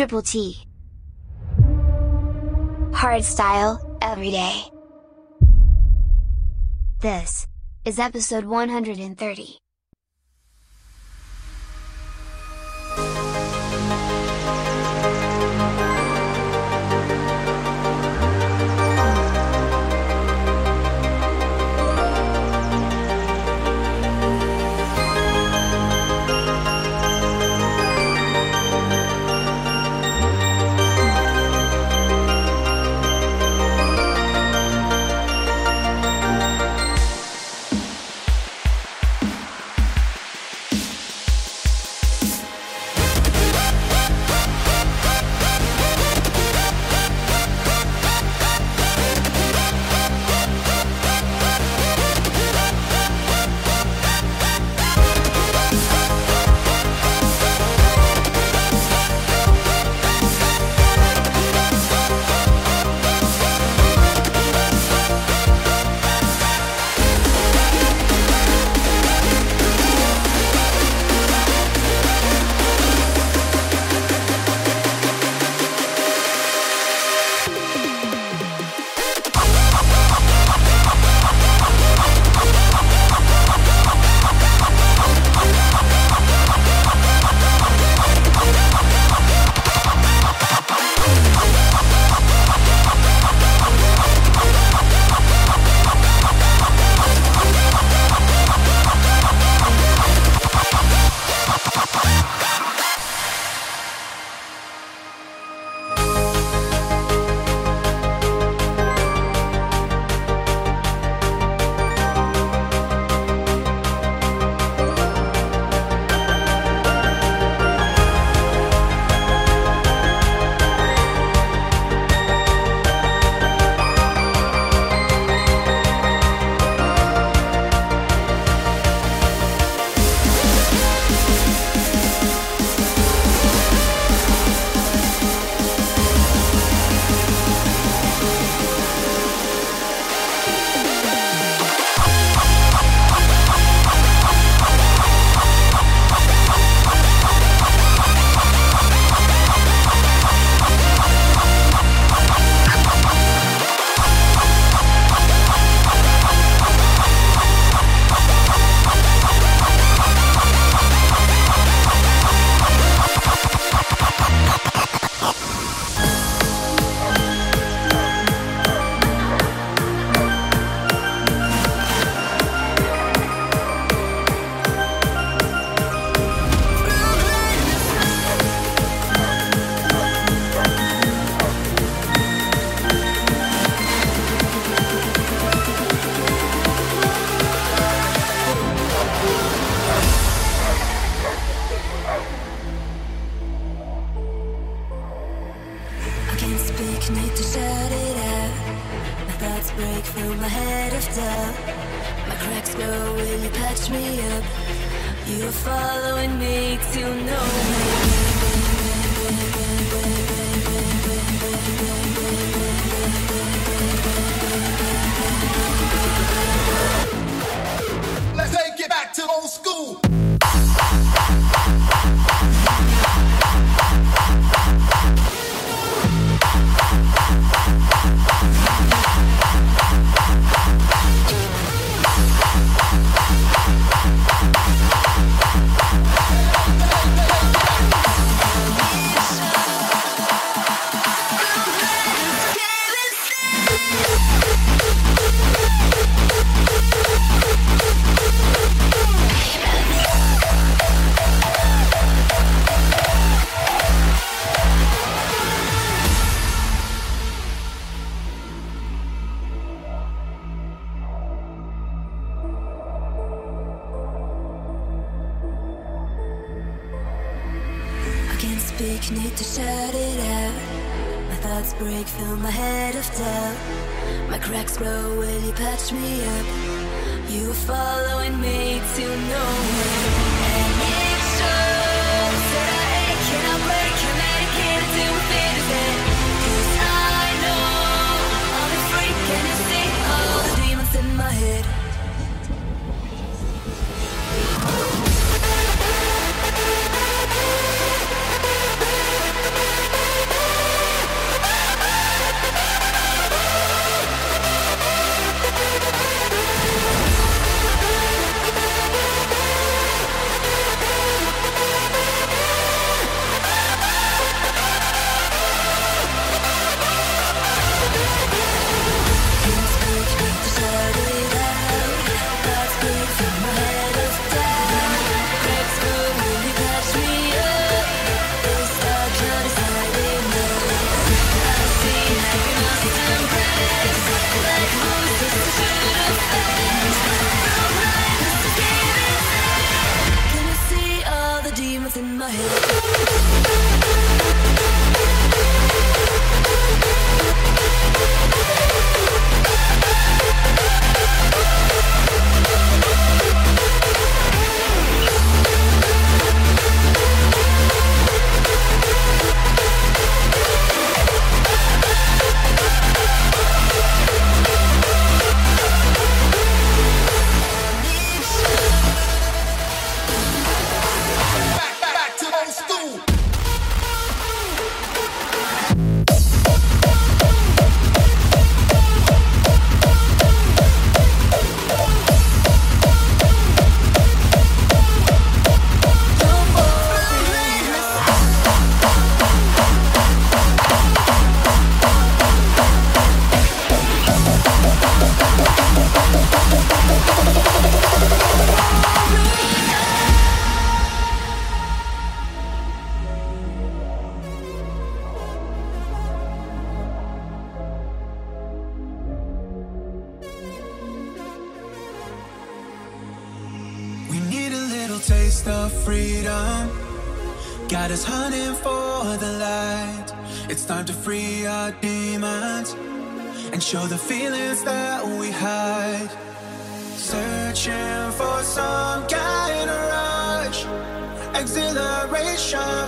Triple T. Hard style, every day. This is episode 130. feelings that we hide. Searching for some kind of rush, exhilaration.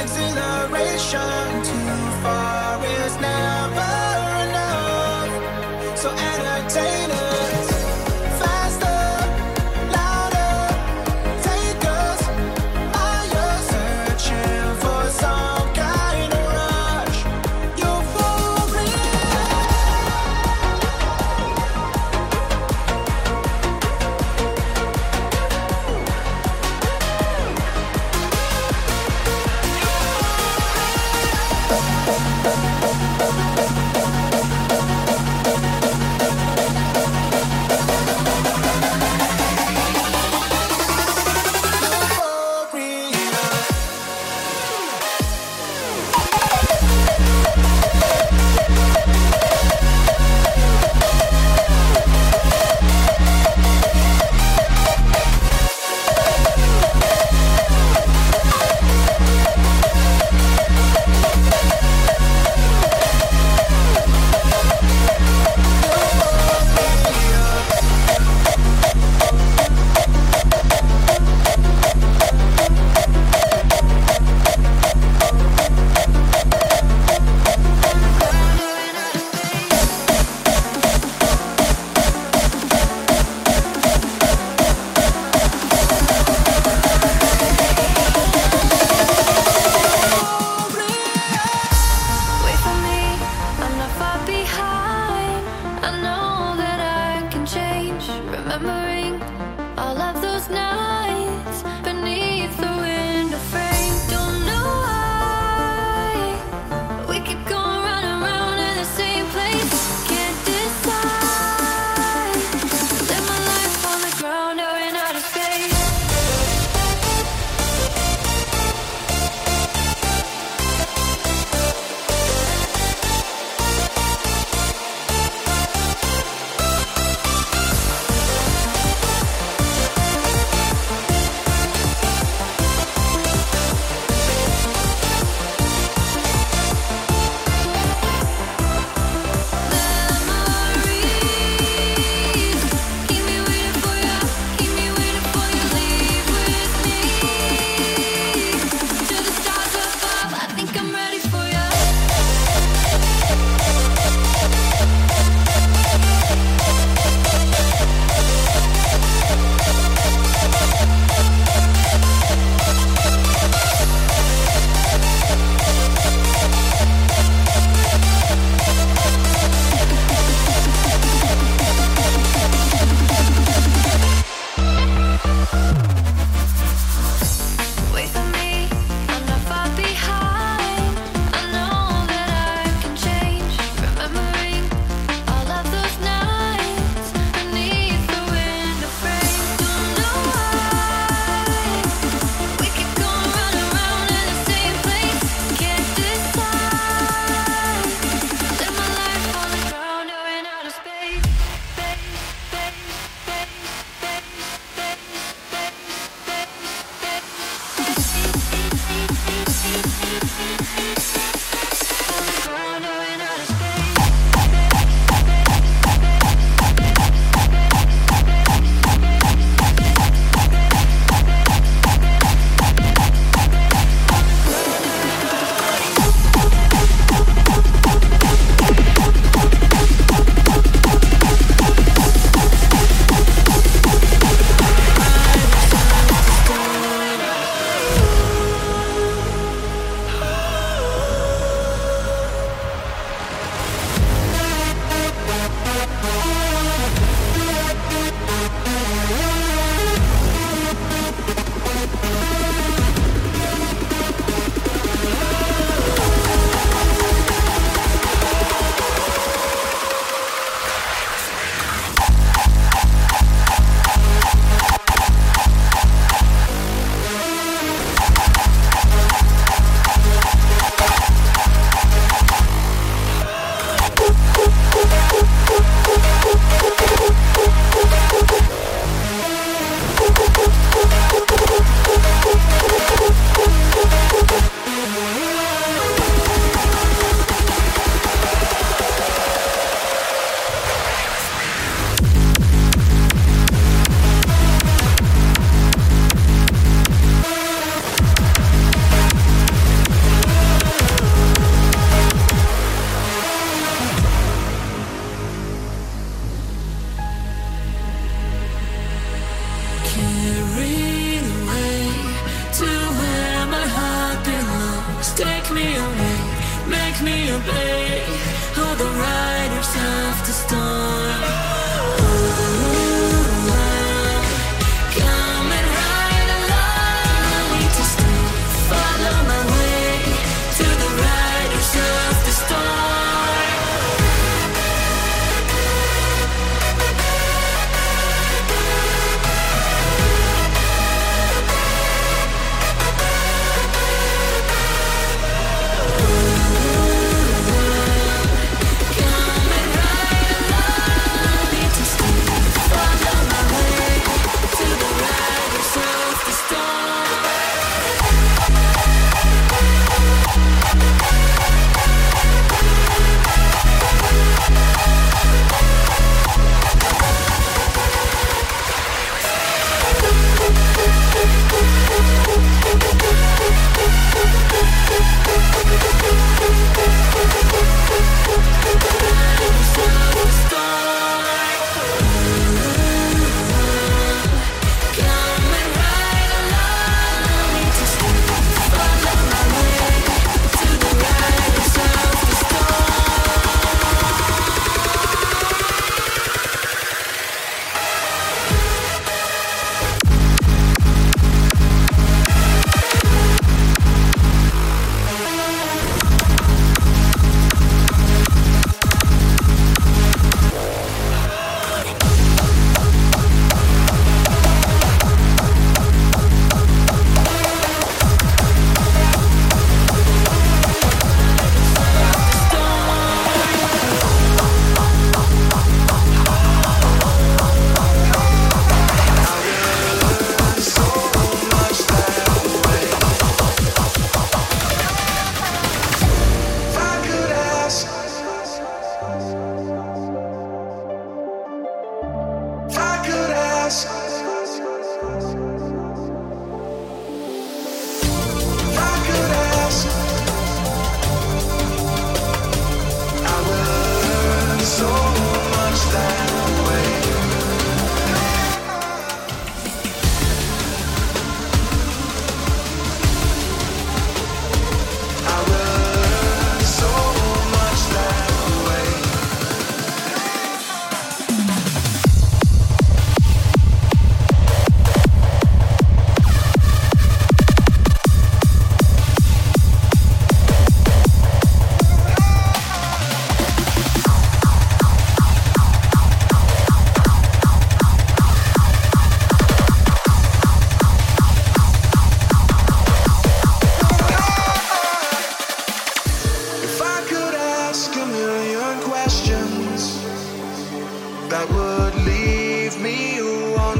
exhilaration too far.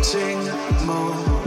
Sing more.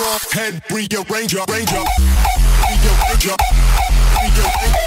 strong head rearranger, ranger, rearranger, rearranger.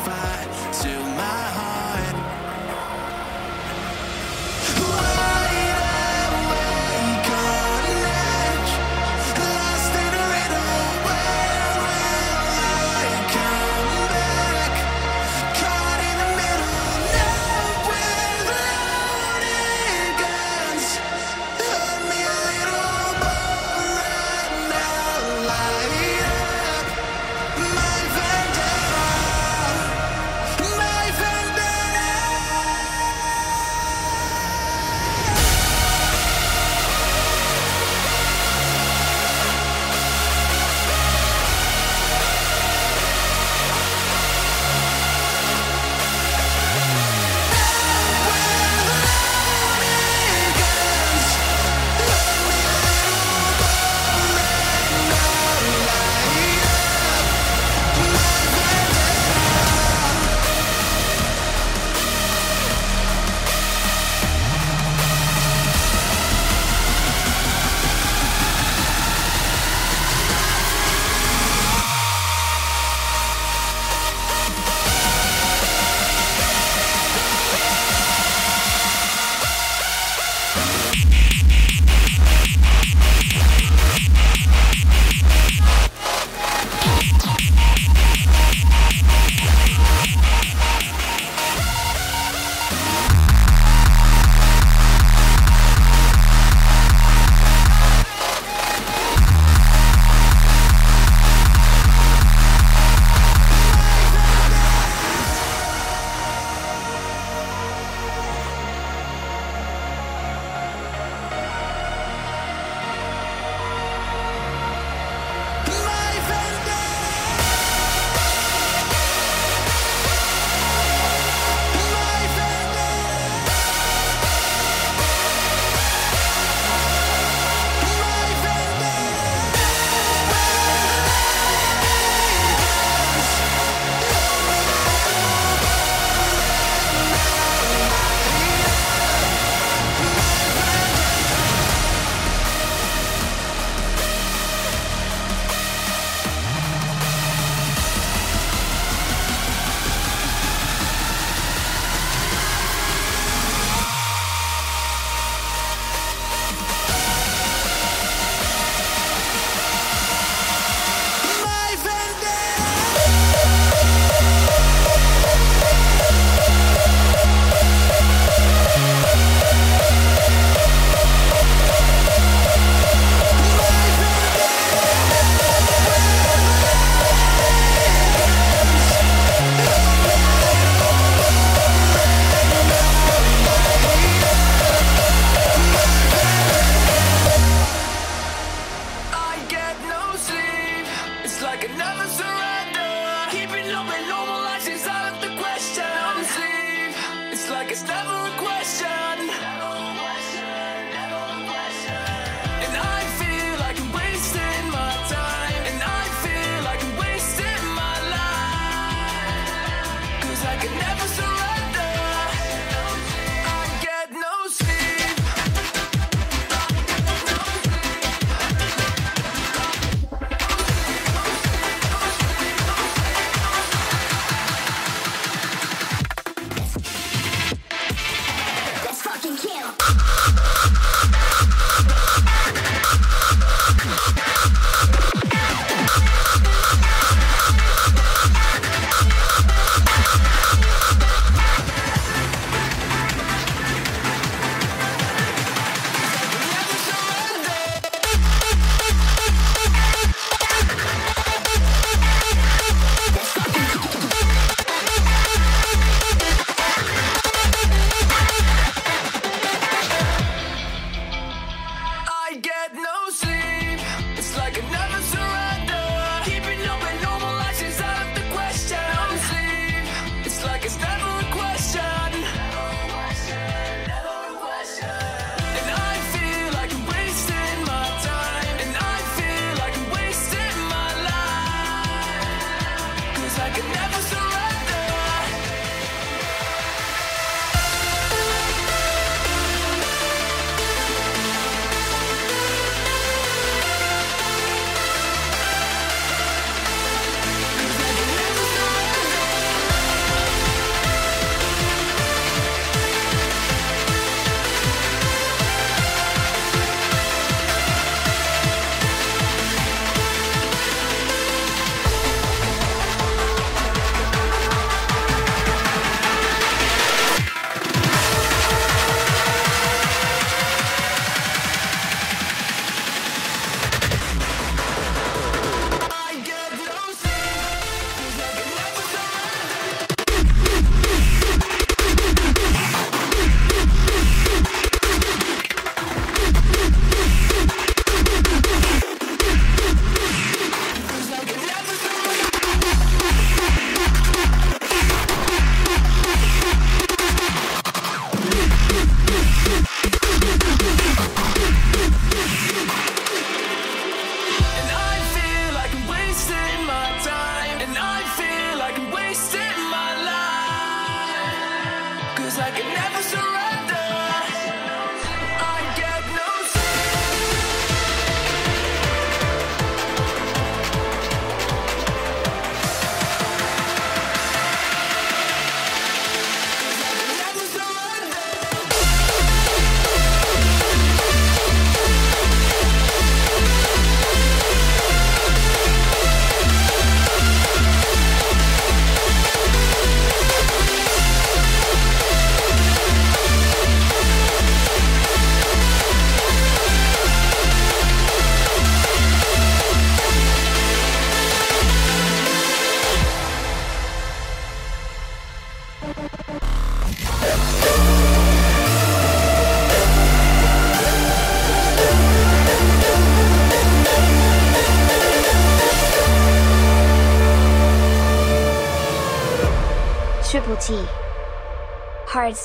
To my heart.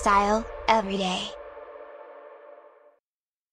Hardstyle, every day.